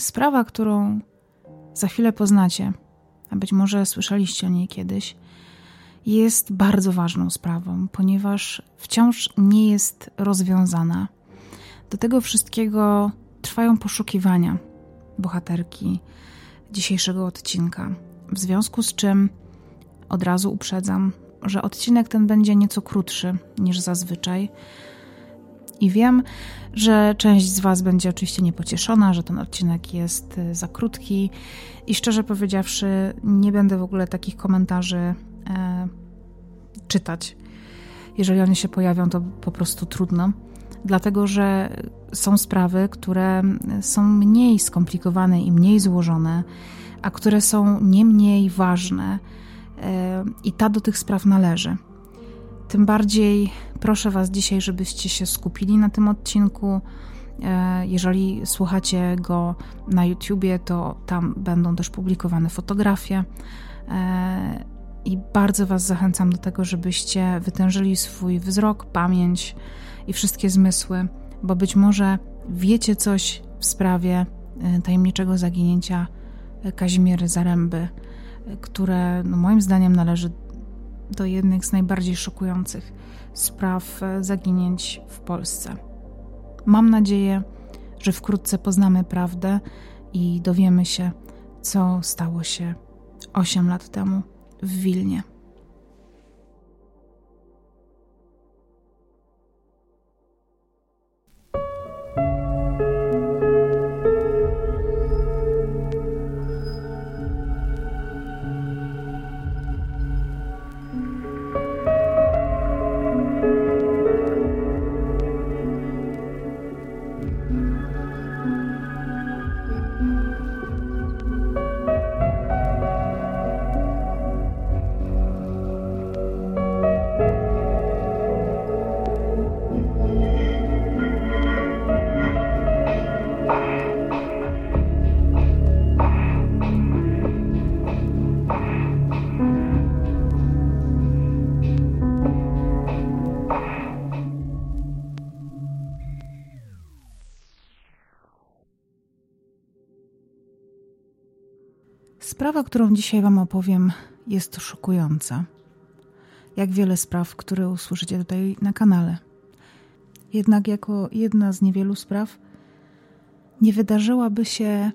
Sprawa, którą za chwilę poznacie, a być może słyszeliście o niej kiedyś, jest bardzo ważną sprawą, ponieważ wciąż nie jest rozwiązana. Do tego wszystkiego trwają poszukiwania bohaterki dzisiejszego odcinka. W związku z czym od razu uprzedzam, że odcinek ten będzie nieco krótszy niż zazwyczaj. I wiem, że część z Was będzie oczywiście niepocieszona, że ten odcinek jest y, za krótki. I szczerze powiedziawszy, nie będę w ogóle takich komentarzy e, czytać. Jeżeli one się pojawią, to po prostu trudno, dlatego że są sprawy, które są mniej skomplikowane i mniej złożone, a które są nie mniej ważne e, i ta do tych spraw należy. Tym bardziej proszę Was dzisiaj, żebyście się skupili na tym odcinku. E, jeżeli słuchacie go na YouTubie, to tam będą też publikowane fotografie. E, I bardzo Was zachęcam do tego, żebyście wytężyli swój wzrok, pamięć i wszystkie zmysły, bo być może wiecie coś w sprawie e, tajemniczego zaginięcia Kazimiery Zaręby, które no moim zdaniem należy do jednych z najbardziej szokujących spraw e, zaginięć w Polsce. Mam nadzieję, że wkrótce poznamy prawdę i dowiemy się, co stało się 8 lat temu w Wilnie. Sprawa, którą dzisiaj Wam opowiem, jest szokująca. Jak wiele spraw, które usłyszycie tutaj na kanale. Jednak, jako jedna z niewielu spraw, nie wydarzyłaby się,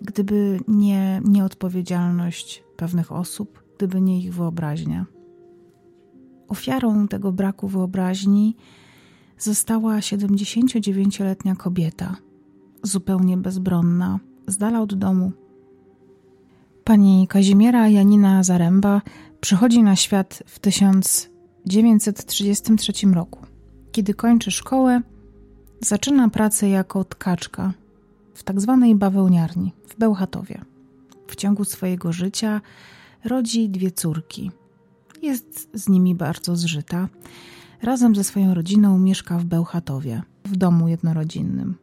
gdyby nie nieodpowiedzialność pewnych osób, gdyby nie ich wyobraźnia. Ofiarą tego braku wyobraźni została 79-letnia kobieta, zupełnie bezbronna, z dala od domu Pani Kazimiera Janina Zaręba przychodzi na świat w 1933 roku. Kiedy kończy szkołę, zaczyna pracę jako tkaczka w. Tak bawełniarni w Bełchatowie. W ciągu swojego życia rodzi dwie córki. Jest z nimi bardzo zżyta. Razem ze swoją rodziną mieszka w Bełchatowie, w domu jednorodzinnym.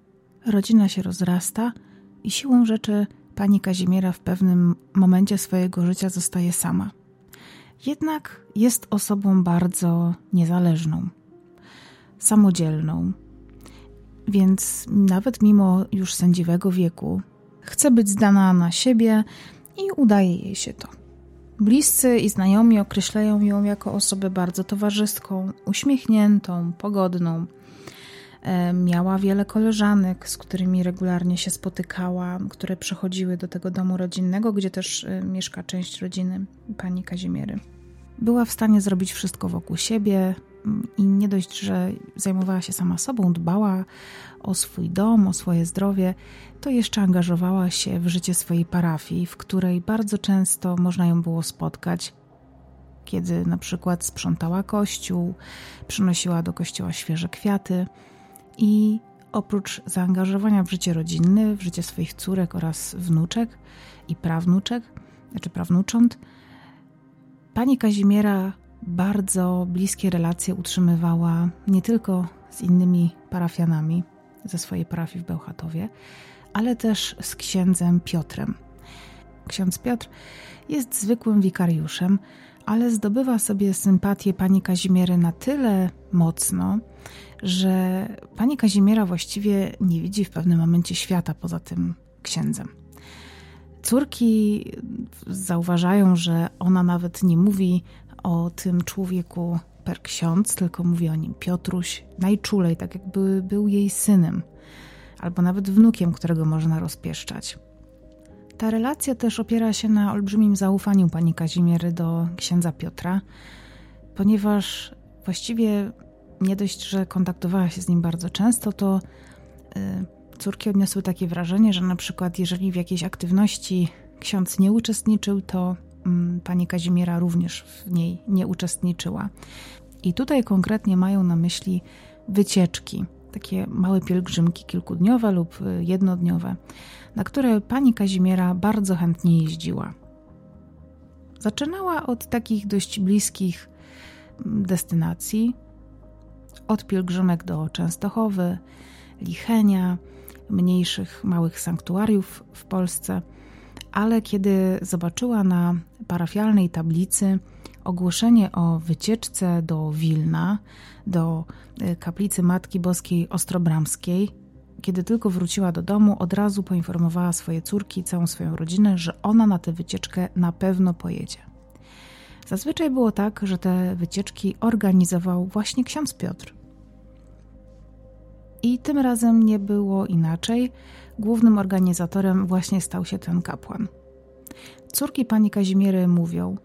Rodzina się rozrasta i siłą rzeczy pani Kazimiera w pewnym momencie swojego życia zostaje sama. Jednak jest osobą bardzo niezależną, samodzielną, więc nawet mimo już sędziwego wieku chce być zdana na siebie i udaje jej się to. Bliscy i znajomi określają ją jako osobę bardzo towarzyską, uśmiechniętą, pogodną miała wiele koleżanek, z którymi regularnie się spotykała, które przychodziły do tego domu rodzinnego, gdzie też e, mieszka część rodziny pani Kazimiery. Była w stanie zrobić wszystko wokół siebie mm, i nie dość, że zajmowała się sama sobą, dbała o swój dom, o swoje zdrowie, to jeszcze angażowała się w życie swojej parafii, w której bardzo często można ją było spotkać kiedy na przykład sprzątała kościół, przynosiła do kościoła świeże kwiaty i oprócz zaangażowania w życie rodzinne, w życie swoich córek oraz wnuczek i prawnuczek, znaczy prawnucząt, pani Kazimiera bardzo bliskie relacje utrzymywała nie tylko z innymi parafianami ze swojej parafii w Bełchatowie, ale też z księdzem Piotrem. Ksiądz Piotr jest zwykłym wikariuszem, ale zdobywa sobie sympatię pani Kazimiery na tyle mocno, że pani Kazimiera właściwie nie widzi w pewnym momencie świata poza tym księdzem. Córki zauważają, że ona nawet nie mówi o tym człowieku per ksiądz, tylko mówi o nim Piotruś najczulej, tak jakby był jej synem, albo nawet wnukiem, którego można rozpieszczać. Ta relacja też opiera się na olbrzymim zaufaniu pani Kazimiery do księdza Piotra, ponieważ właściwie nie dość, że kontaktowała się z nim bardzo często, to y, córki odniosły takie wrażenie, że na przykład jeżeli w jakiejś aktywności ksiądz nie uczestniczył, to y, pani Kazimiera również w niej nie uczestniczyła. I tutaj konkretnie mają na myśli wycieczki, takie małe pielgrzymki kilkudniowe lub y, jednodniowe, na które pani Kazimiera bardzo chętnie jeździła. Zaczynała od takich dość bliskich mm, destynacji, od pielgrzymek do Częstochowy, Lichenia, mniejszych, małych sanktuariów w Polsce, ale kiedy zobaczyła na parafialnej tablicy ogłoszenie o wycieczce do Wilna, do y, kaplicy Matki Boskiej Ostrobramskiej, kiedy tylko wróciła do domu, od razu poinformowała swoje córki i całą swoją rodzinę, że ona na tę wycieczkę na pewno pojedzie. Zazwyczaj było tak, że te wycieczki organizował właśnie ksiądz Piotr. I tym razem nie było inaczej. Głównym organizatorem właśnie stał się ten kapłan. Córki pani Kazimiery mówią,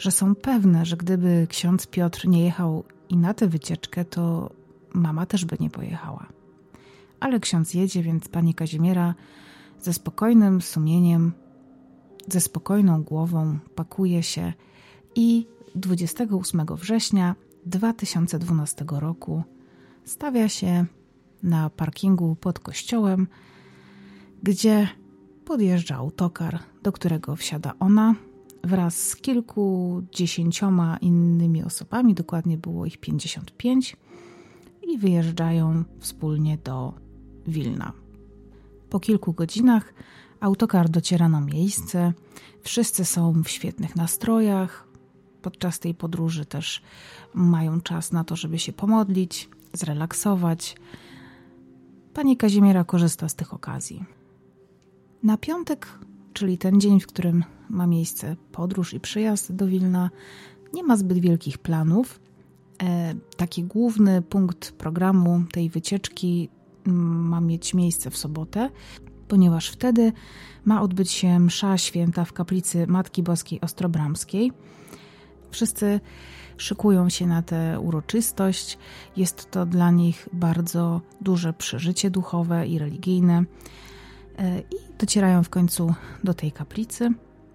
że są pewne, że gdyby ksiądz Piotr nie jechał i na tę wycieczkę, to mama też by nie pojechała. Ale ksiądz jedzie, więc pani Kazimiera ze spokojnym sumieniem, ze spokojną głową pakuje się i 28 września 2012 roku stawia się na parkingu pod kościołem, gdzie podjeżdża autokar, do którego wsiada ona wraz z kilkudziesięcioma innymi osobami, dokładnie było ich 55, i wyjeżdżają wspólnie do Wilna. Po kilku godzinach autokar dociera na miejsce, wszyscy są w świetnych nastrojach. Podczas tej podróży też mają czas na to, żeby się pomodlić, zrelaksować. Pani Kazimiera korzysta z tych okazji. Na piątek, czyli ten dzień, w którym ma miejsce podróż i przyjazd do Wilna, nie ma zbyt wielkich planów. E, taki główny punkt programu tej wycieczki mm, ma mieć miejsce w sobotę, ponieważ wtedy ma odbyć się msza święta w kaplicy Matki Boskiej Ostrobramskiej. Wszyscy szykują się na tę uroczystość. Jest to dla nich bardzo duże przeżycie duchowe i religijne. E, I docierają w końcu do tej kaplicy,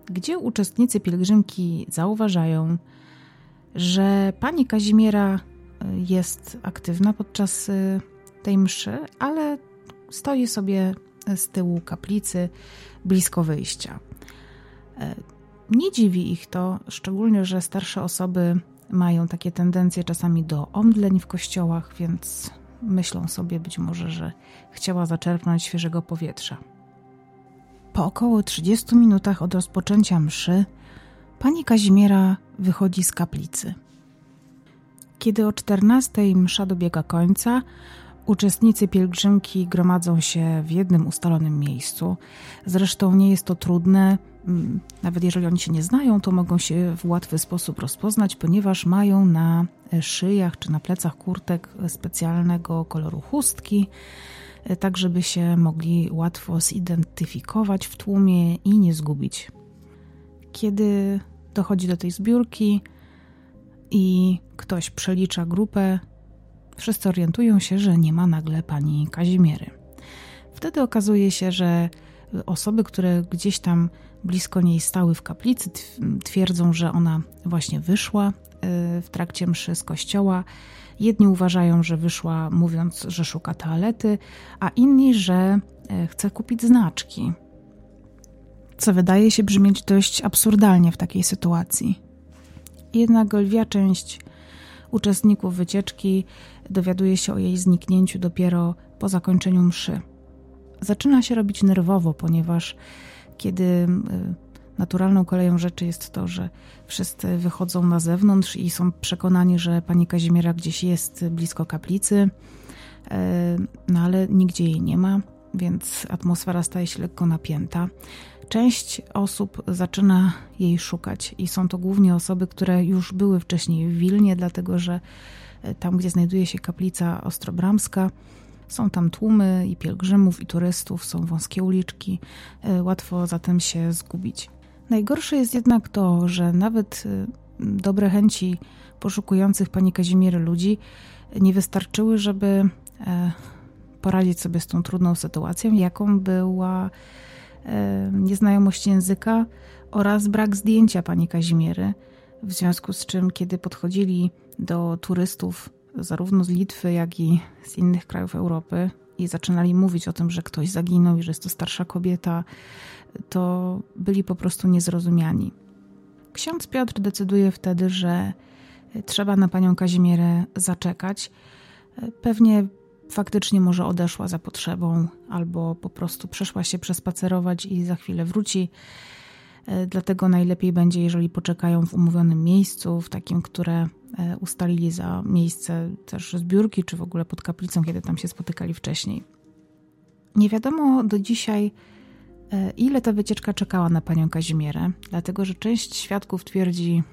gdzie uczestnicy pielgrzymki zauważają, że pani Kazimiera e, jest aktywna podczas e, tej mszy, ale stoi sobie z tyłu kaplicy blisko wyjścia. Nie dziwi ich to, szczególnie, że starsze osoby mają takie tendencje czasami do omdleń w kościołach, więc myślą sobie być może, że chciała zaczerpnąć świeżego powietrza. Po około 30 minutach od rozpoczęcia mszy pani Kazimiera wychodzi z kaplicy. Kiedy o 14 msza dobiega końca, uczestnicy pielgrzymki gromadzą się w jednym ustalonym miejscu. Zresztą nie jest to trudne, mm, nawet jeżeli oni się nie znają, to mogą się w łatwy sposób rozpoznać, ponieważ mają na szyjach czy na plecach kurtek specjalnego koloru chustki tak żeby się mogli łatwo zidentyfikować w tłumie i nie zgubić. Kiedy dochodzi do tej zbiórki i ktoś przelicza grupę, wszyscy orientują się, że nie ma nagle pani Kazimiery. Wtedy okazuje się, że osoby, które gdzieś tam blisko niej stały w kaplicy, twierdzą, że ona właśnie wyszła y, w trakcie mszy z kościoła Jedni uważają, że wyszła mówiąc, że szuka toalety, a inni, że e, chce kupić znaczki. Co wydaje się brzmieć dość absurdalnie w takiej sytuacji. Jednak lwia część uczestników wycieczki dowiaduje się o jej zniknięciu dopiero po zakończeniu mszy. Zaczyna się robić nerwowo, ponieważ kiedy naturalną koleją rzeczy jest to, że wszyscy wychodzą na zewnątrz i są przekonani, że pani Kazimiera gdzieś jest blisko kaplicy, e, no ale nigdzie jej nie ma. więc atmosfera staje się lekko napięta. Część osób zaczyna jej szukać i są to głównie osoby, które już były wcześniej w Wilnie, dlatego że e, tam, gdzie znajduje się kaplica Ostrobramska, są tam tłumy i pielgrzymów, i turystów, są wąskie uliczki, e, łatwo zatem się zgubić. Najgorsze jest jednak to, że nawet e, dobre chęci poszukujących pani Kazimiery ludzi nie wystarczyły, żeby poradzić sobie z tą trudną sytuacją, jaką była nieznajomość języka oraz brak zdjęcia pani Kazimiery. W związku z czym, kiedy podchodzili do turystów, zarówno z Litwy, jak i z innych krajów Europy, i zaczynali mówić o tym, że ktoś zaginął i że jest to starsza kobieta, to byli po prostu niezrozumiani. Ksiądz Piotr decyduje wtedy, że trzeba na panią Kazimierę zaczekać. Pewnie faktycznie może odeszła za potrzebą, albo po prostu przeszła się przespacerować i za chwilę wróci. Dlatego najlepiej będzie, jeżeli poczekają w umówionym miejscu, w takim, które ustalili za miejsce też zbiórki, czy w ogóle pod kaplicą, kiedy tam się spotykali wcześniej. Nie wiadomo do dzisiaj, e, ile ta wycieczka czekała na panią Kazimierę, dlatego że część świadków twierdzi,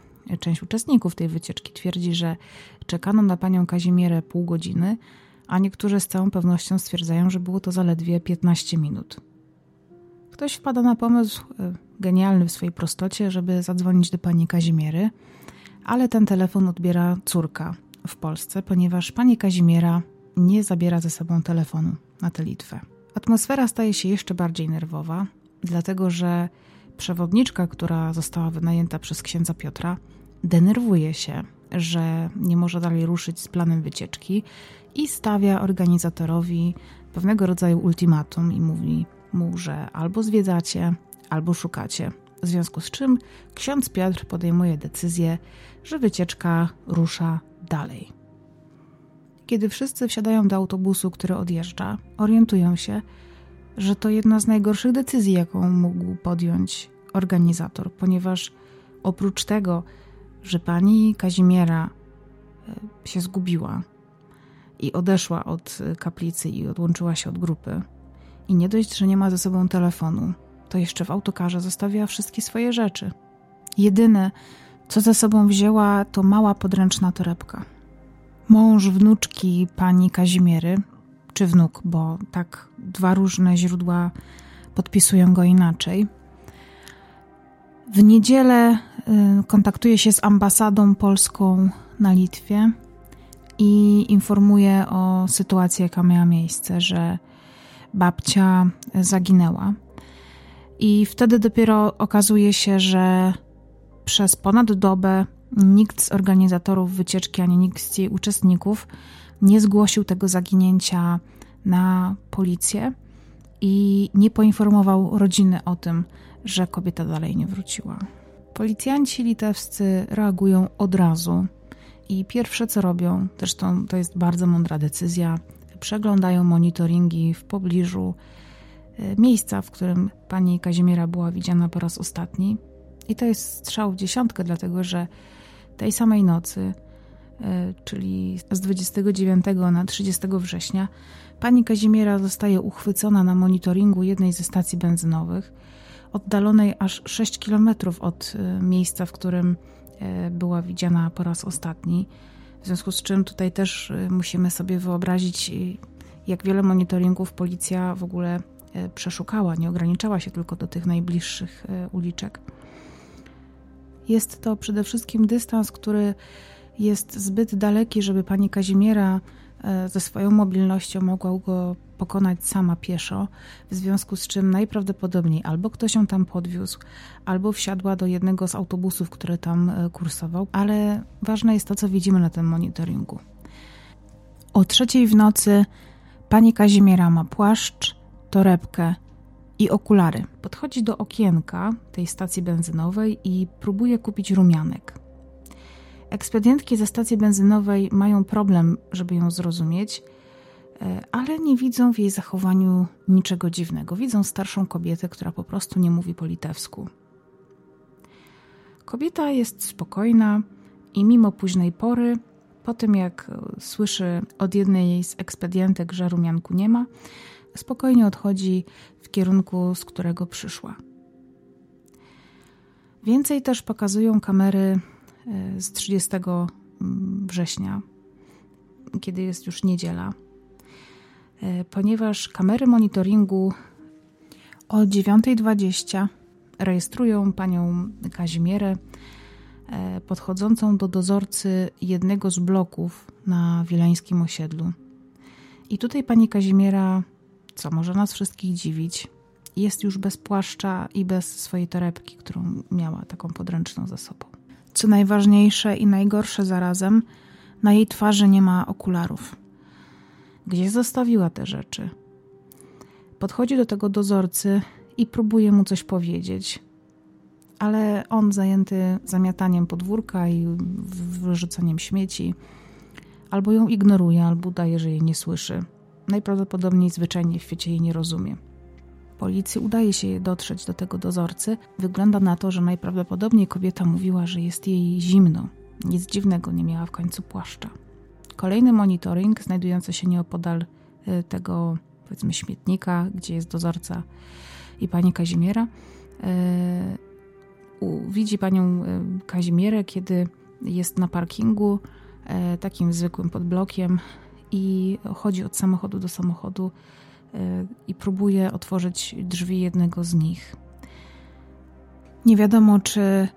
część uczestników tej wycieczki twierdzi, że czekano na panią Kazimierę pół godziny, a niektórzy z całą pewnością stwierdzają, że było to zaledwie 15 minut. Ktoś wpada na pomysł e, genialny w swojej prostocie, żeby zadzwonić do pani Kazimiery, ale ten telefon odbiera córka w Polsce, ponieważ pani Kazimiera nie zabiera ze sobą telefonu na tę Litwę. Atmosfera staje się jeszcze bardziej nerwowa, dlatego że przewodniczka, która została wynajęta przez księdza Piotra, denerwuje się, że nie może dalej ruszyć z planem wycieczki i stawia organizatorowi pewnego rodzaju ultimatum i mówi mu, że albo zwiedzacie, albo szukacie. W związku z czym ksiądz Piotr podejmuje decyzję, że wycieczka rusza dalej. Kiedy wszyscy wsiadają do autobusu, który odjeżdża, orientują się, że to jedna z najgorszych decyzji, jaką mógł podjąć organizator, ponieważ oprócz tego, że pani Kazimiera e, się zgubiła i odeszła od kaplicy i odłączyła się od grupy. I nie dość, że nie ma ze sobą telefonu, to jeszcze w autokarze zostawiła wszystkie swoje rzeczy. Jedyne, co ze sobą wzięła, to mała podręczna torebka. Mąż wnuczki pani Kazimiery, czy wnuk, bo tak dwa różne źródła podpisują go inaczej. W niedzielę y, kontaktuje się z ambasadą polską na Litwie i informuje o sytuacji, jaka miała miejsce, że babcia zaginęła. I wtedy dopiero okazuje się, że przez ponad dobę nikt z organizatorów wycieczki ani nikt z jej uczestników nie zgłosił tego zaginięcia na policję i nie poinformował rodziny o tym, że kobieta dalej nie wróciła. Policjanci litewscy reagują od razu i pierwsze co robią, zresztą to jest bardzo mądra decyzja, przeglądają monitoringi w pobliżu miejsca, w którym pani Kazimiera była widziana po raz ostatni. I to jest strzał w dziesiątkę, dlatego że tej samej nocy, e, czyli z 29 na 30 września, pani Kazimiera zostaje uchwycona na monitoringu jednej ze stacji benzynowych, oddalonej aż 6 km od e, miejsca, w którym była widziana po raz ostatni. W związku z czym tutaj też musimy sobie wyobrazić, jak wiele monitoringów policja w ogóle przeszukała, nie ograniczała się tylko do tych najbliższych uliczek. Jest to przede wszystkim dystans, który jest zbyt daleki, żeby pani Kazimiera ze swoją mobilnością mogła go pokonać sama pieszo, w związku z czym najprawdopodobniej albo ktoś ją tam podwiózł, albo wsiadła do jednego z autobusów, który tam e, kursował, ale ważne jest to, co widzimy na tym monitoringu. O trzeciej w nocy pani Kazimiera ma płaszcz, torebkę i okulary. Podchodzi do okienka tej stacji benzynowej i próbuje kupić rumianek. Ekspedientki ze stacji benzynowej mają problem, żeby ją zrozumieć, E, ale nie widzą w jej zachowaniu niczego dziwnego. Widzą starszą kobietę, która po prostu nie mówi po litewsku. Kobieta jest spokojna i mimo późnej pory, po tym jak słyszy od jednej z ekspedientek, że rumianku nie ma, spokojnie odchodzi w kierunku, z którego przyszła. Więcej też pokazują kamery e, z 30 mm, września, kiedy jest już niedziela, e, ponieważ kamery monitoringu o 9.20 rejestrują panią Kazimierę e, podchodzącą do dozorcy jednego z bloków na wileńskim osiedlu. I tutaj pani Kazimiera, co może nas wszystkich dziwić, jest już bez płaszcza i bez swojej torebki, którą miała taką podręczną za sobą. Co najważniejsze i najgorsze zarazem, na jej twarzy nie ma okularów. Gdzie zostawiła te rzeczy? Podchodzi do tego dozorcy i próbuje mu coś powiedzieć, ale on zajęty zamiataniem podwórka i wyrzucaniem śmieci, albo ją ignoruje, albo udaje, że jej nie słyszy. Najprawdopodobniej zwyczajnie w świecie jej nie rozumie. Policji udaje się dotrzeć do tego dozorcy. Wygląda na to, że najprawdopodobniej kobieta mówiła, że jest jej zimno. Nic dziwnego, nie miała w końcu płaszcza. Kolejny monitoring, znajdujący się nieopodal y, tego, powiedzmy, śmietnika, gdzie jest dozorca i pani Kazimiera, y, widzi panią y, Kazimierę, kiedy jest na parkingu, takim zwykłym podblokiem i chodzi od samochodu do samochodu Y, i próbuje otworzyć drzwi jednego z nich. Nie wiadomo, czy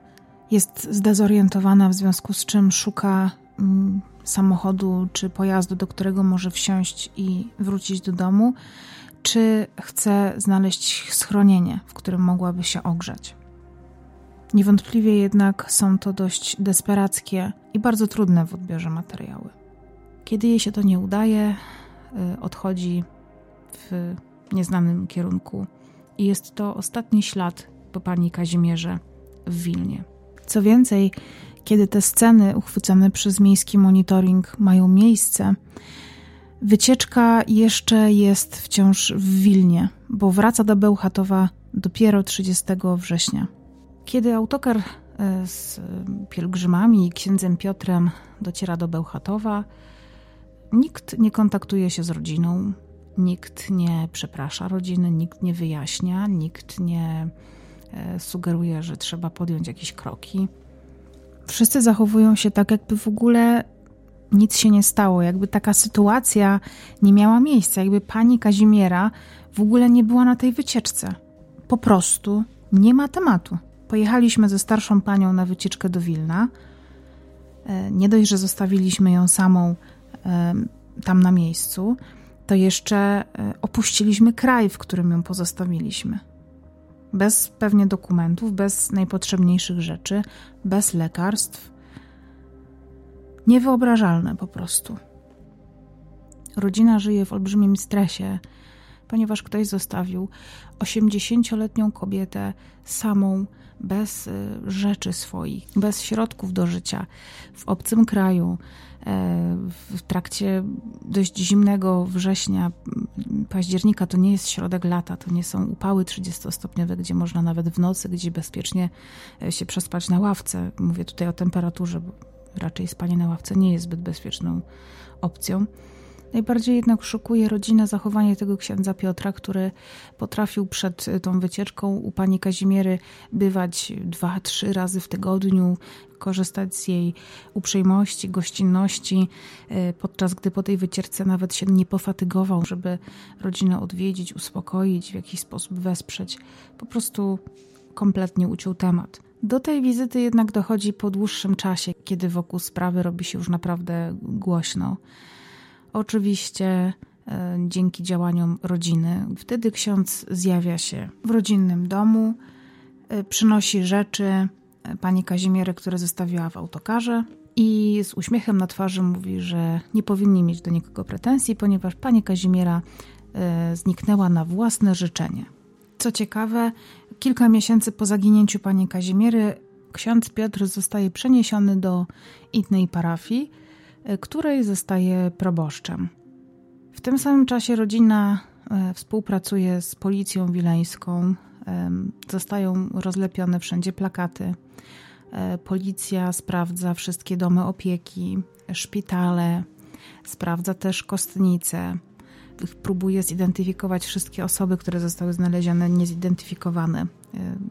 jest zdezorientowana, w związku z czym szuka mm, samochodu czy pojazdu, do którego może wsiąść i wrócić do domu, czy chce znaleźć schronienie, w którym mogłaby się ogrzać. Niewątpliwie jednak są to dość desperackie i bardzo trudne w odbiorze materiały. Kiedy jej się to nie udaje, y, odchodzi w nieznanym kierunku. I jest to ostatni ślad po pani Kazimierze w Wilnie. Co więcej, kiedy te sceny uchwycone przez miejski monitoring mają miejsce, wycieczka jeszcze jest wciąż w Wilnie, bo wraca do Bełchatowa dopiero 30 września. Kiedy autokar e, z pielgrzymami i księdzem Piotrem dociera do Bełchatowa, nikt nie kontaktuje się z rodziną, Nikt nie przeprasza rodziny, nikt nie wyjaśnia, nikt nie e, sugeruje, że trzeba podjąć jakieś kroki. Wszyscy zachowują się tak, jakby w ogóle nic się nie stało, jakby taka sytuacja nie miała miejsca, jakby pani Kazimiera w ogóle nie była na tej wycieczce. Po prostu nie ma tematu. Pojechaliśmy ze starszą panią na wycieczkę do Wilna. E, nie dość, że zostawiliśmy ją samą tam na miejscu, to jeszcze e, opuściliśmy kraj, w którym ją pozostawiliśmy. Bez pewnie dokumentów, bez najpotrzebniejszych rzeczy, bez lekarstw. Niewyobrażalne po prostu. Rodzina żyje w olbrzymim stresie, ponieważ ktoś zostawił 80-letnią kobietę samą, bez e, rzeczy swoich, bez środków do życia, w obcym kraju, E, w trakcie dość zimnego września, października, to nie jest środek lata, to nie są upały 30-stopniowe, gdzie można nawet w nocy, gdzie bezpiecznie e, się przespać na ławce. Mówię tutaj o temperaturze, bo raczej spanie na ławce nie jest zbyt bezpieczną opcją. Najbardziej jednak szokuje rodzinę zachowanie tego księdza Piotra, który potrafił przed tą wycieczką u pani Kazimiery bywać dwa, trzy razy w tygodniu, korzystać z jej uprzejmości, gościnności, e, podczas gdy po tej wycieczce nawet się nie pofatygował, żeby rodzinę odwiedzić, uspokoić, w jakiś sposób wesprzeć. Po prostu kompletnie uciął temat. Do tej wizyty jednak dochodzi po dłuższym czasie, kiedy wokół sprawy robi się już naprawdę głośno. Oczywiście e, dzięki działaniom rodziny. Wtedy ksiądz zjawia się w rodzinnym domu, e, przynosi rzeczy e, pani Kazimiery, które zostawiła w autokarze i z uśmiechem na twarzy mówi, że nie powinni mieć do nikogo pretensji, ponieważ pani Kazimiera zniknęła na własne życzenie. Co ciekawe, kilka miesięcy po zaginięciu pani Kazimiery ksiądz Piotr zostaje przeniesiony do innej parafii, której zostaje proboszczem. W tym samym czasie rodzina e, współpracuje z policją wileńską. Zostają rozlepione wszędzie plakaty. E, policja sprawdza wszystkie domy opieki, szpitale, sprawdza też kostnice, próbuje zidentyfikować wszystkie osoby, które zostały znalezione niezidentyfikowane, e,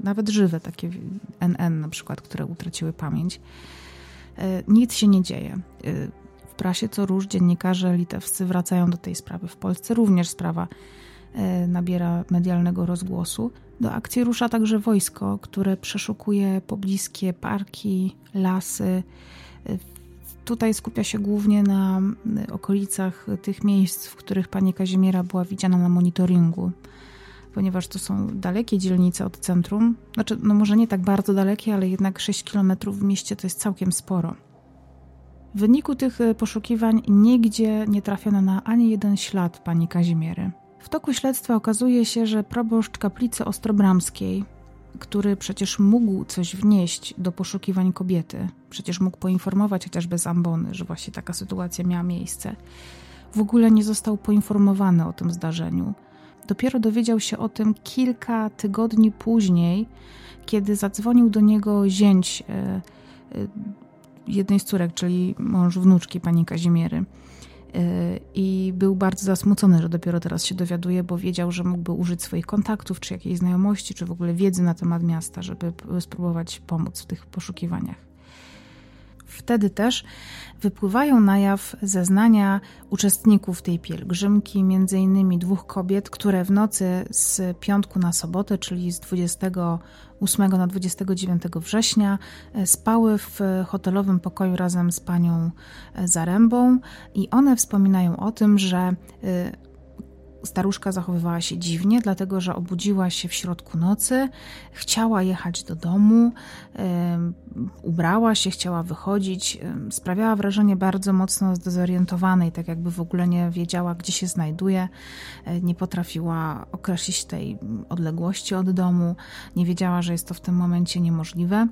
nawet żywe, takie NN na przykład, które utraciły pamięć. Nic się nie dzieje. W prasie co róż dziennikarze litewscy wracają do tej sprawy. W Polsce również sprawa nabiera medialnego rozgłosu. Do akcji rusza także wojsko, które przeszukuje pobliskie parki, lasy, Tutaj skupia się głównie na okolicach tych miejsc, w których pani Kazimiera była widziana na monitoringu, ponieważ to są dalekie dzielnice od centrum. Znaczy, no może nie tak bardzo dalekie, ale jednak 6 km w mieście to jest całkiem sporo. W wyniku tych e, poszukiwań nigdzie nie trafiono na ani jeden ślad pani Kazimiery. W toku śledztwa okazuje się, że proboszcz kaplicy Ostrobramskiej, który przecież mógł coś wnieść do poszukiwań kobiety, przecież mógł poinformować chociażby z ambony, że właśnie taka sytuacja miała miejsce, w ogóle nie został poinformowany o tym zdarzeniu. Dopiero dowiedział się o tym kilka tygodni później, kiedy zadzwonił do niego zięć e, e, jednej z córek, czyli mąż wnuczki pani Kazimiery. Y, i był bardzo zasmucony, że dopiero teraz się dowiaduje, bo wiedział, że mógłby użyć swoich kontaktów, czy jakiejś znajomości, czy w ogóle wiedzy na temat miasta, żeby spróbować pomóc w tych poszukiwaniach. Wtedy też wypływają na jaw zeznania uczestników tej pielgrzymki, innymi dwóch kobiet, które w nocy z piątku na sobotę, czyli z 28 na 29 września, e, spały w hotelowym pokoju razem z panią e, Zarębą. I one wspominają o tym, że e, Staruszka zachowywała się dziwnie, dlatego że obudziła się w środku nocy, chciała jechać do domu, ubrała się, chciała wychodzić. Sprawiała wrażenie bardzo mocno zdezorientowanej, tak jakby w ogóle nie wiedziała, gdzie się znajduje, e, nie potrafiła określić tej odległości od domu, nie wiedziała, że jest to w tym momencie niemożliwe.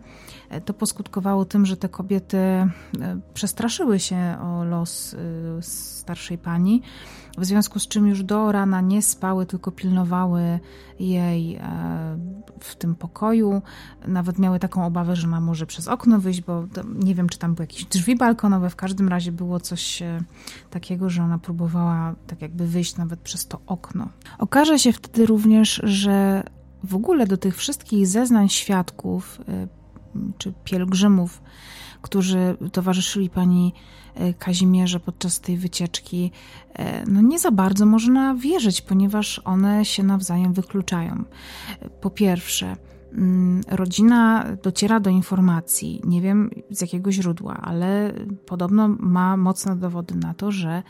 E, to poskutkowało tym, że te kobiety e, przestraszyły się o los starszej pani w związku z czym już do rana nie spały, tylko pilnowały jej e, w tym pokoju. Nawet miały taką obawę, że ma może przez okno wyjść, bo nie wiem, czy tam były jakieś drzwi balkonowe. W każdym razie było coś e, takiego, że ona próbowała tak jakby wyjść nawet przez to okno. Okaże się wtedy również, że w ogóle do tych wszystkich zeznań świadków e, czy pielgrzymów, którzy towarzyszyli pani E, Kazimierze podczas tej wycieczki, e, no nie za bardzo można wierzyć, ponieważ one się nawzajem wykluczają. Po pierwsze, mm, rodzina dociera do informacji, nie wiem z jakiego źródła, ale podobno ma mocne dowody na to, że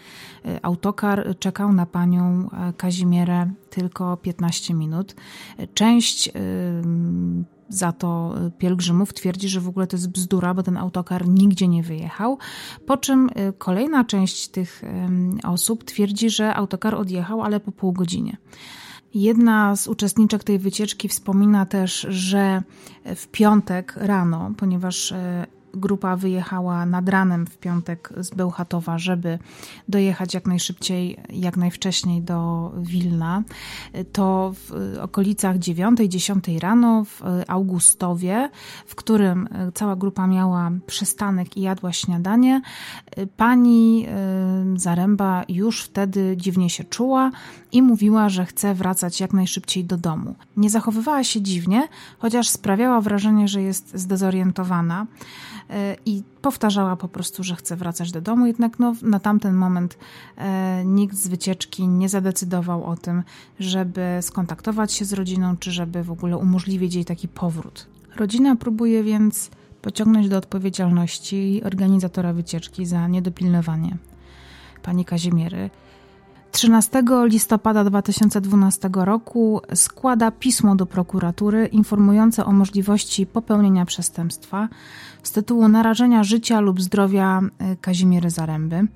e, autokar czekał na panią Kazimierę tylko 15 minut. Część za to y, pielgrzymów twierdzi, że w ogóle to jest bzdura, bo ten autokar nigdzie nie wyjechał. Po czym y, kolejna część tych osób twierdzi, że autokar odjechał, ale po pół godzinie. Jedna z uczestniczek tej wycieczki wspomina też, że w piątek rano, ponieważ y, grupa wyjechała nad ranem w piątek z Bełchatowa, żeby dojechać jak najszybciej, jak najwcześniej do Wilna, to w okolicach 9-10 rano w Augustowie, w którym cała grupa miała przystanek i jadła śniadanie, pani y, Zaręba już wtedy dziwnie się czuła i mówiła, że chce wracać jak najszybciej do domu. Nie zachowywała się dziwnie, chociaż sprawiała wrażenie, że jest zdezorientowana. E, i powtarzała po prostu, że chce wracać do domu, jednak no, na tamten moment e, nikt z wycieczki nie zadecydował o tym, żeby skontaktować się z rodziną, czy żeby w ogóle umożliwić jej taki powrót. Rodzina próbuje więc pociągnąć do odpowiedzialności organizatora wycieczki za niedopilnowanie pani Kazimiery, 13 listopada 2012 roku składa pismo do prokuratury informujące o możliwości popełnienia przestępstwa z tytułu narażenia życia lub zdrowia e, Kazimiery Zaręby.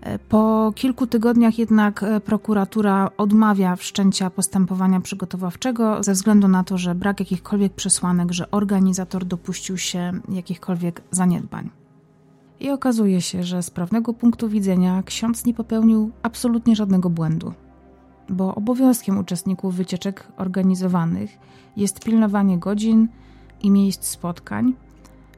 E, po kilku tygodniach jednak e, prokuratura odmawia wszczęcia postępowania przygotowawczego ze względu na to, że brak jakichkolwiek przesłanek, że organizator dopuścił się jakichkolwiek zaniedbań. I okazuje się, że z prawnego punktu widzenia ksiądz nie popełnił absolutnie żadnego błędu, bo obowiązkiem uczestników wycieczek organizowanych jest pilnowanie godzin i miejsc spotkań,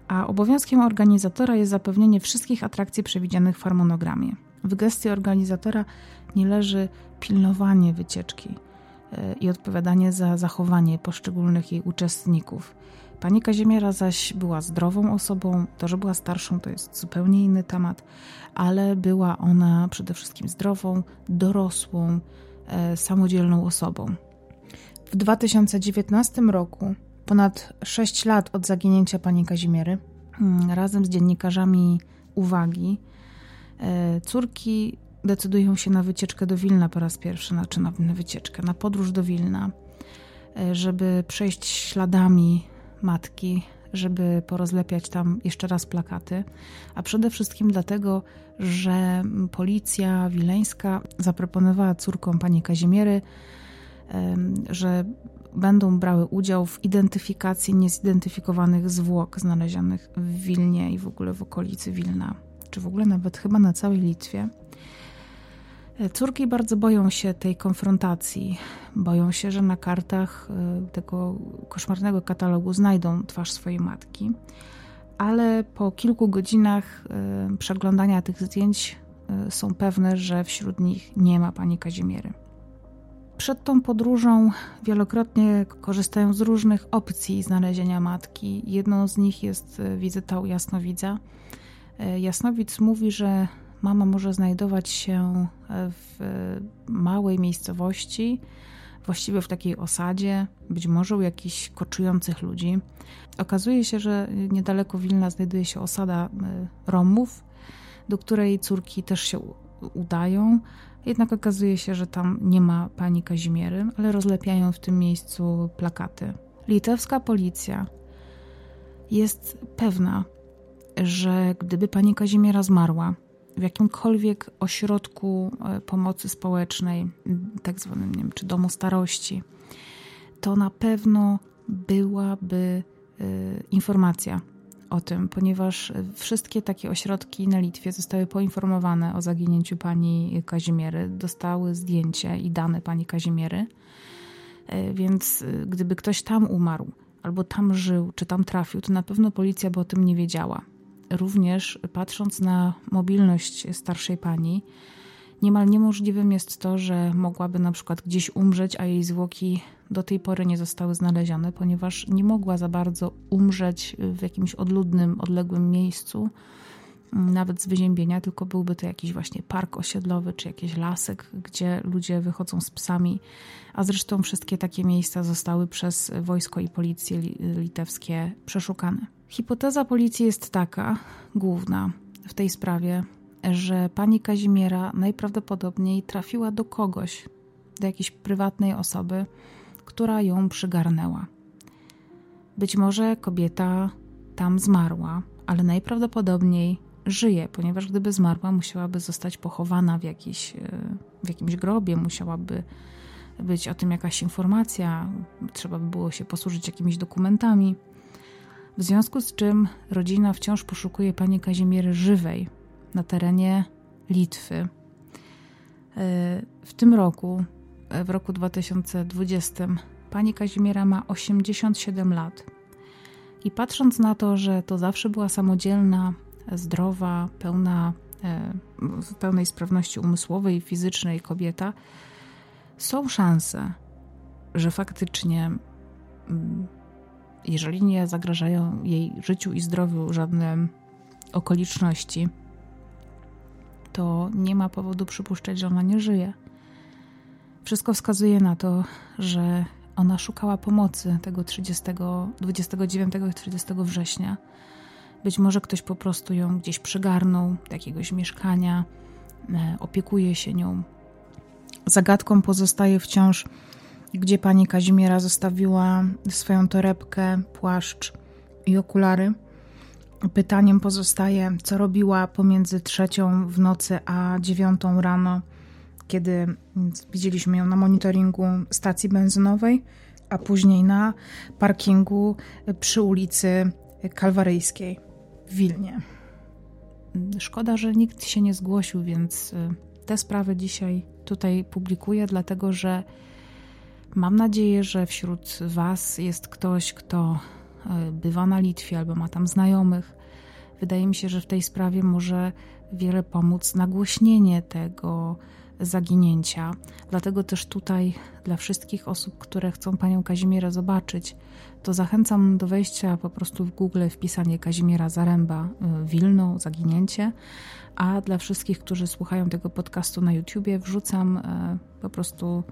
a obowiązkiem organizatora jest zapewnienie wszystkich atrakcji przewidzianych w harmonogramie. W gestii organizatora nie leży pilnowanie wycieczki e, i odpowiadanie za zachowanie poszczególnych jej uczestników. Pani Kazimiera zaś była zdrową osobą, to, że była starszą, to jest zupełnie inny temat, ale była ona przede wszystkim zdrową, dorosłą, e, samodzielną osobą. W 2019 roku, ponad 6 lat od zaginięcia pani Kazimiery, mm, razem z dziennikarzami Uwagi, e, córki decydują się na wycieczkę do Wilna po raz pierwszy, znaczy na, wycieczkę, na podróż do Wilna, e, żeby przejść śladami matki, żeby porozlepiać tam jeszcze raz plakaty, a przede wszystkim dlatego, że policja wileńska zaproponowała córkom pani Kazimiery, że będą brały udział w identyfikacji niezidentyfikowanych zwłok znalezionych w Wilnie i w ogóle w okolicy Wilna, czy w ogóle nawet chyba na całej Litwie. E, córki bardzo boją się tej konfrontacji. Boją się, że na kartach e, tego koszmarnego katalogu znajdą twarz swojej matki. Ale po kilku godzinach e, przeglądania tych zdjęć są pewne, że wśród nich nie ma pani Kazimiery. Przed tą podróżą wielokrotnie korzystają z różnych opcji znalezienia matki. Jedną z nich jest wizyta u jasnowidza. Jasnowidz mówi, że mama może znajdować się w małej miejscowości, właściwie w takiej osadzie, być może u jakichś koczujących ludzi. Okazuje się, że niedaleko Wilna znajduje się osada e, Romów, do której córki też się udają. Jednak okazuje się, że tam nie ma pani Kazimiery, ale rozlepiają w tym miejscu plakaty. Litewska policja jest pewna, że gdyby pani Kazimiera zmarła, w jakimkolwiek ośrodku e, pomocy społecznej, tak zwanym, nie wiem, czy domu starości, to na pewno byłaby e, informacja o tym, ponieważ wszystkie takie ośrodki na Litwie zostały poinformowane o zaginięciu pani Kazimiery, dostały zdjęcie i dane pani Kazimiery. E, więc gdyby ktoś tam umarł, albo tam żył, czy tam trafił, to na pewno policja by o tym nie wiedziała również patrząc na mobilność starszej pani, niemal niemożliwym jest to, że mogłaby na przykład gdzieś umrzeć, a jej zwłoki do tej pory nie zostały znalezione, ponieważ nie mogła za bardzo umrzeć w jakimś odludnym, odległym miejscu, nawet z wyziębienia, tylko byłby to jakiś właśnie park osiedlowy czy jakiś lasek, gdzie ludzie wychodzą z psami, a zresztą wszystkie takie miejsca zostały przez wojsko i policję litewskie przeszukane. Hipoteza policji jest taka, główna w tej sprawie, że pani Kazimiera najprawdopodobniej trafiła do kogoś, do jakiejś prywatnej osoby, która ją przygarnęła. Być może kobieta tam zmarła, ale najprawdopodobniej żyje, ponieważ gdyby zmarła, musiałaby zostać pochowana w, jakiś, e, w jakimś grobie, musiałaby być o tym jakaś informacja, trzeba by było się posłużyć jakimiś dokumentami. W związku z czym rodzina wciąż poszukuje pani Kazimiery żywej na terenie Litwy. E, w tym roku, e, w roku 2020, pani Kazimiera ma 87 lat. I patrząc na to, że to zawsze była samodzielna, zdrowa, pełna, e, w pełnej sprawności umysłowej i fizycznej kobieta, są szanse, że faktycznie mm, jeżeli nie zagrażają jej życiu i zdrowiu żadne okoliczności, to nie ma powodu przypuszczać, że ona nie żyje. Wszystko wskazuje na to, że ona szukała pomocy tego 30, 29 i 30 września. Być może ktoś po prostu ją gdzieś przygarnął do jakiegoś mieszkania, e, opiekuje się nią. Zagadką pozostaje wciąż gdzie pani Kazimiera zostawiła swoją torebkę, płaszcz i okulary. Pytaniem pozostaje, co robiła pomiędzy trzecią w nocy a dziewiątą rano, kiedy widzieliśmy ją na monitoringu stacji benzynowej, a później na parkingu przy ulicy Kalwaryjskiej w Wilnie. Szkoda, że nikt się nie zgłosił, więc y, te sprawy dzisiaj tutaj publikuję, dlatego że Mam nadzieję, że wśród Was jest ktoś, kto e, bywa na Litwie albo ma tam znajomych. wydaje mi się, że w tej sprawie może wiele pomóc nagłośnienie tego zaginięcia. Dlatego też tutaj dla wszystkich osób, które chcą panią Kazimierę zobaczyć, to zachęcam do wejścia po prostu w Google, wpisanie Kazimiera Zaręba y, Wilno, zaginięcie, a dla wszystkich, którzy słuchają tego podcastu na YouTubie, wrzucam y, po prostu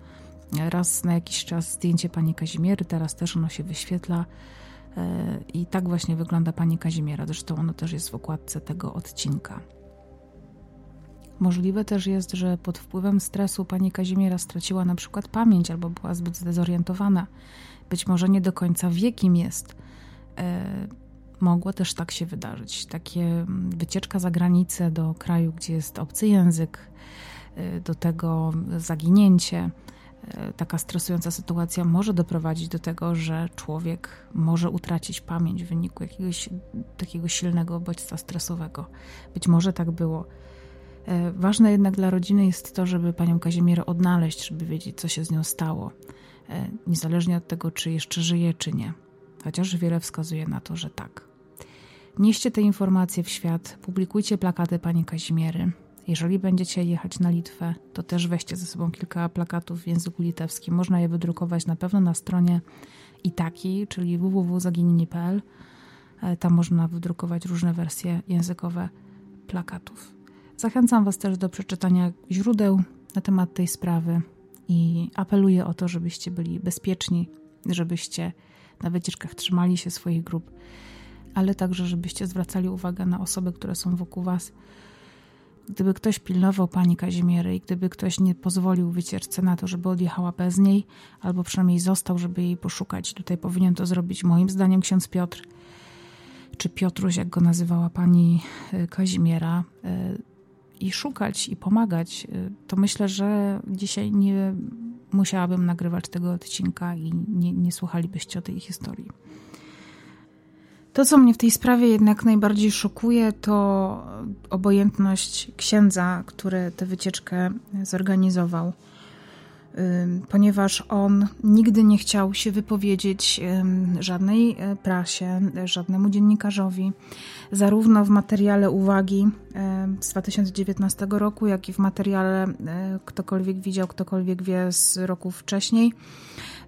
raz na jakiś czas zdjęcie pani Kazimiery, teraz też ono się wyświetla y, i tak właśnie wygląda pani Kazimiera, zresztą ono też jest w okładce tego odcinka. Możliwe też jest, że pod wpływem stresu pani Kazimiera straciła na przykład pamięć albo była zbyt zdezorientowana. Być może nie do końca wie, kim jest. E, mogło też tak się wydarzyć. Takie mm, wycieczka za granicę do kraju, gdzie jest obcy język, e, do tego zaginięcie. E, taka stresująca sytuacja może doprowadzić do tego, że człowiek może utracić pamięć w wyniku jakiegoś takiego silnego bodźca stresowego. Być może tak było. E, ważne jednak dla rodziny jest to, żeby panią Kazimierę odnaleźć, żeby wiedzieć, co się z nią stało, e, niezależnie od tego, czy jeszcze żyje, czy nie. Chociaż wiele wskazuje na to, że tak. Nieście te informacje w świat, publikujcie plakaty pani Kazimiery. Jeżeli będziecie jechać na Litwę, to też weźcie ze sobą kilka plakatów w języku litewskim. Można je wydrukować na pewno na stronie itaki, czyli www.zaginieni.pl. E, tam można wydrukować różne wersje językowe plakatów. Zachęcam Was też do przeczytania źródeł na temat tej sprawy i apeluję o to, żebyście byli bezpieczni, żebyście na wycieczkach trzymali się swoich grup, ale także, żebyście zwracali uwagę na osoby, które są wokół Was. Gdyby ktoś pilnował pani Kazimiery i gdyby ktoś nie pozwolił wycieczce na to, żeby odjechała bez niej, albo przynajmniej został, żeby jej poszukać, tutaj powinien to zrobić moim zdaniem ksiądz Piotr, czy Piotruś, jak go nazywała pani y, Kazimiera, y, i szukać i pomagać, y, to myślę, że dzisiaj nie musiałabym nagrywać tego odcinka i nie, nie słuchalibyście o tej historii. To, co mnie w tej sprawie jednak najbardziej szokuje, to obojętność księdza, który tę wycieczkę zorganizował ponieważ on nigdy nie chciał się wypowiedzieć żadnej e, prasie, żadnemu dziennikarzowi, zarówno w materiale uwagi z 2019 roku, jak i w materiale e, ktokolwiek widział, ktokolwiek wie z roku wcześniej.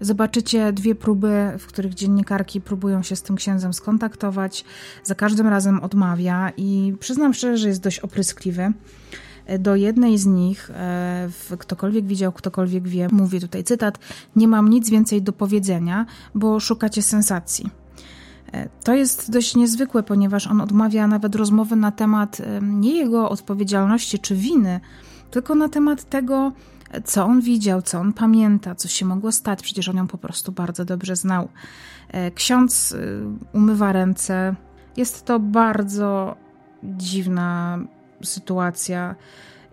Zobaczycie dwie próby, w których dziennikarki próbują się z tym księdzem skontaktować. Za każdym razem odmawia i przyznam szczerze, że jest dość opryskliwy. Do jednej z nich, e, ktokolwiek widział, ktokolwiek wie, mówię tutaj cytat: Nie mam nic więcej do powiedzenia, bo szukacie sensacji. E, to jest dość niezwykłe, ponieważ on odmawia nawet rozmowy na temat e, nie jego odpowiedzialności czy winy, tylko na temat tego, co on widział, co on pamięta, co się mogło stać. Przecież on ją po prostu bardzo dobrze znał. Ksiądz umywa ręce. Jest to bardzo dziwna sytuacja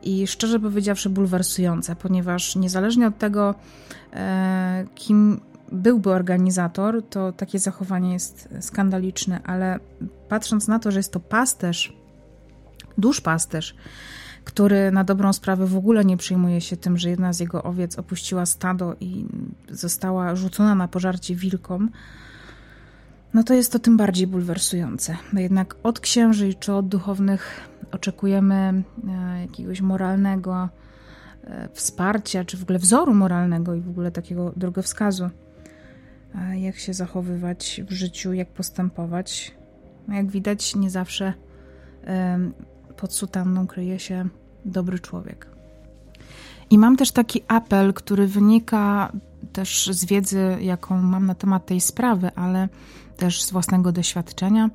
i szczerze powiedziawszy bulwersująca, ponieważ niezależnie od tego, e, kim byłby organizator, to takie zachowanie jest skandaliczne, ale patrząc na to, że jest to pasterz, duszpasterz, który na dobrą sprawę w ogóle nie przejmuje się tym, że jedna z jego owiec opuściła stado i została rzucona na pożarcie wilkom, no to jest to tym bardziej bulwersujące. No jednak od księży czy od duchownych oczekujemy e, jakiegoś moralnego e, wsparcia, czy w ogóle wzoru moralnego i w ogóle takiego drogowskazu, jak się zachowywać w życiu, jak postępować. No jak widać, nie zawsze pod sutanną kryje się dobry człowiek. I mam też taki apel, który wynika też z wiedzy, jaką mam na temat tej sprawy, ale też z własnego doświadczenia,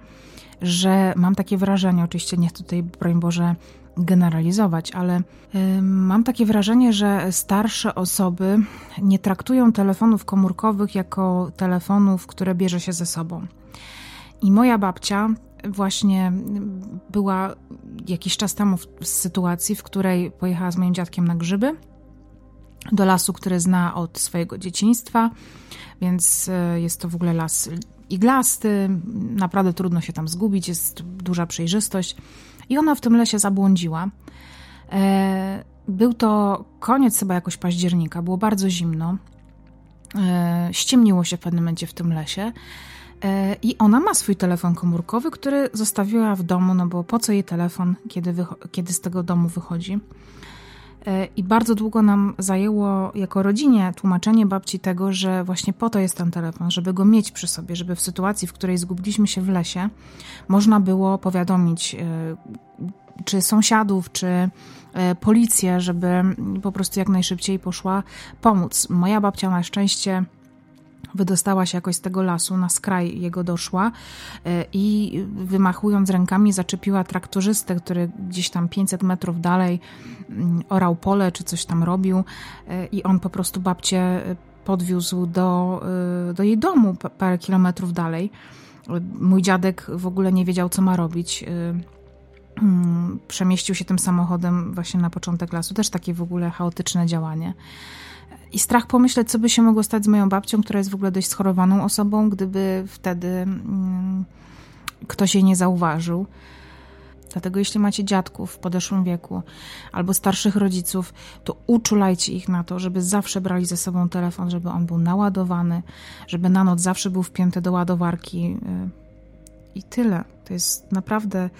że mam takie wrażenie, oczywiście nie chcę tutaj, broń Boże, generalizować, ale y, mam takie wrażenie, że starsze osoby nie traktują telefonów komórkowych jako telefonów, które bierze się ze sobą. I moja babcia właśnie była jakiś czas temu w sytuacji, w której pojechała z moim dziadkiem na grzyby do lasu, który zna od swojego dzieciństwa, więc y, jest to w ogóle las iglasty, naprawdę trudno się tam zgubić, jest duża przejrzystość. I ona w tym lesie zabłądziła. E, był to koniec chyba jakoś października, było bardzo zimno. E, ściemniło się w pewnym momencie w tym lesie. E, I ona ma swój telefon komórkowy, który zostawiła w domu, no bo po co jej telefon, kiedy, kiedy z tego domu wychodzi. E, I bardzo długo nam zajęło jako rodzinie tłumaczenie babci tego, że właśnie po to jest ten telefon, żeby go mieć przy sobie, żeby w sytuacji, w której zgubiliśmy się w lesie, można było powiadomić e, czy sąsiadów, czy policję, żeby po prostu jak najszybciej poszła pomóc. Moja babcia na szczęście wydostała się jakoś z tego lasu, na skraj jego doszła e, i wymachując rękami zaczepiła traktorzystę, który gdzieś tam 500 metrów dalej mm, orał pole czy coś tam robił e, i on po prostu babcię podwiózł do, e, do jej domu parę kilometrów dalej. Mój dziadek w ogóle nie wiedział, co ma robić. Mm, przemieścił się tym samochodem właśnie na początek lasu. Też takie w ogóle chaotyczne działanie. I strach pomyśleć, co by się mogło stać z moją babcią, która jest w ogóle dość schorowaną osobą, gdyby wtedy mm, ktoś jej nie zauważył. Dlatego jeśli macie dziadków w podeszłym wieku albo starszych rodziców, to uczulajcie ich na to, żeby zawsze brali ze sobą telefon, żeby on był naładowany, żeby na noc zawsze był wpięty do ładowarki. Y, I tyle. To jest naprawdę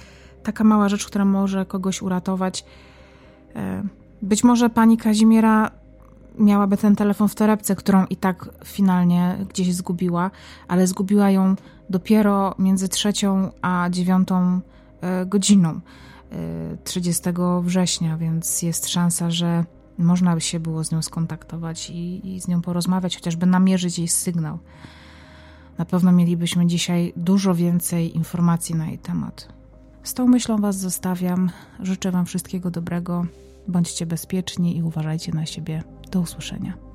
taka mała rzecz, która może kogoś uratować. Y, być może pani Kazimiera miałaby ten telefon w torebce, którą i tak finalnie gdzieś zgubiła, ale zgubiła ją dopiero między trzecią a dziewiątą e, godziną 30 e, września, więc jest szansa, że można by się było z nią skontaktować i, i z nią porozmawiać, chociażby namierzyć jej sygnał. Na pewno mielibyśmy dzisiaj dużo więcej informacji na jej temat. Z tą myślą Was zostawiam. Życzę Wam wszystkiego dobrego. Bądźcie bezpieczni i uważajcie na siebie. Do usłyszenia.